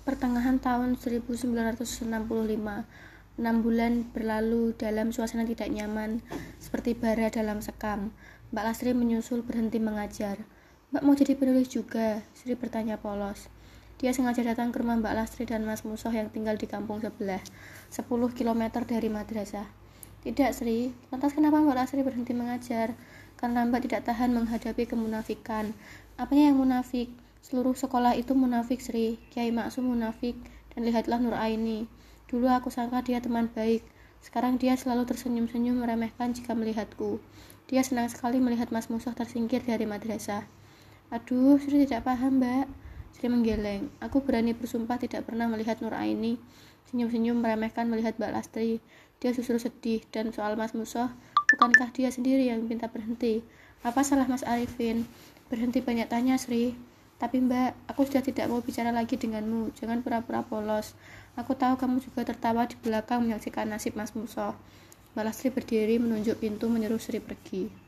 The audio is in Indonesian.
Pertengahan tahun 1965, enam bulan berlalu dalam suasana tidak nyaman, seperti bara dalam sekam. Mbak Lastri menyusul berhenti mengajar. Mbak mau jadi penulis juga? Sri bertanya polos. Dia sengaja datang ke rumah Mbak Lastri dan Mas Musoh yang tinggal di kampung sebelah, 10 km dari madrasah. Tidak, Sri. Lantas kenapa Mbak Lastri berhenti mengajar? Karena Mbak tidak tahan menghadapi kemunafikan. Apanya yang munafik? Seluruh sekolah itu munafik, Sri. Kiai Maksum munafik. Dan lihatlah Nur Aini. Dulu aku sangka dia teman baik. Sekarang dia selalu tersenyum-senyum meremehkan jika melihatku. Dia senang sekali melihat Mas Musuh tersingkir dari madrasah. Aduh, Sri tidak paham, Mbak. Sri menggeleng. Aku berani bersumpah tidak pernah melihat Nur Aini. Senyum-senyum meremehkan melihat Mbak Lastri. Dia justru sedih. Dan soal Mas Musoh, bukankah dia sendiri yang minta berhenti? Apa salah Mas Arifin? Berhenti banyak tanya, Sri. Tapi mbak, aku sudah tidak mau bicara lagi denganmu. Jangan pura-pura polos. Aku tahu kamu juga tertawa di belakang menyaksikan nasib Mas Muso. Mbak Lastri berdiri menunjuk pintu menyuruh Sri pergi.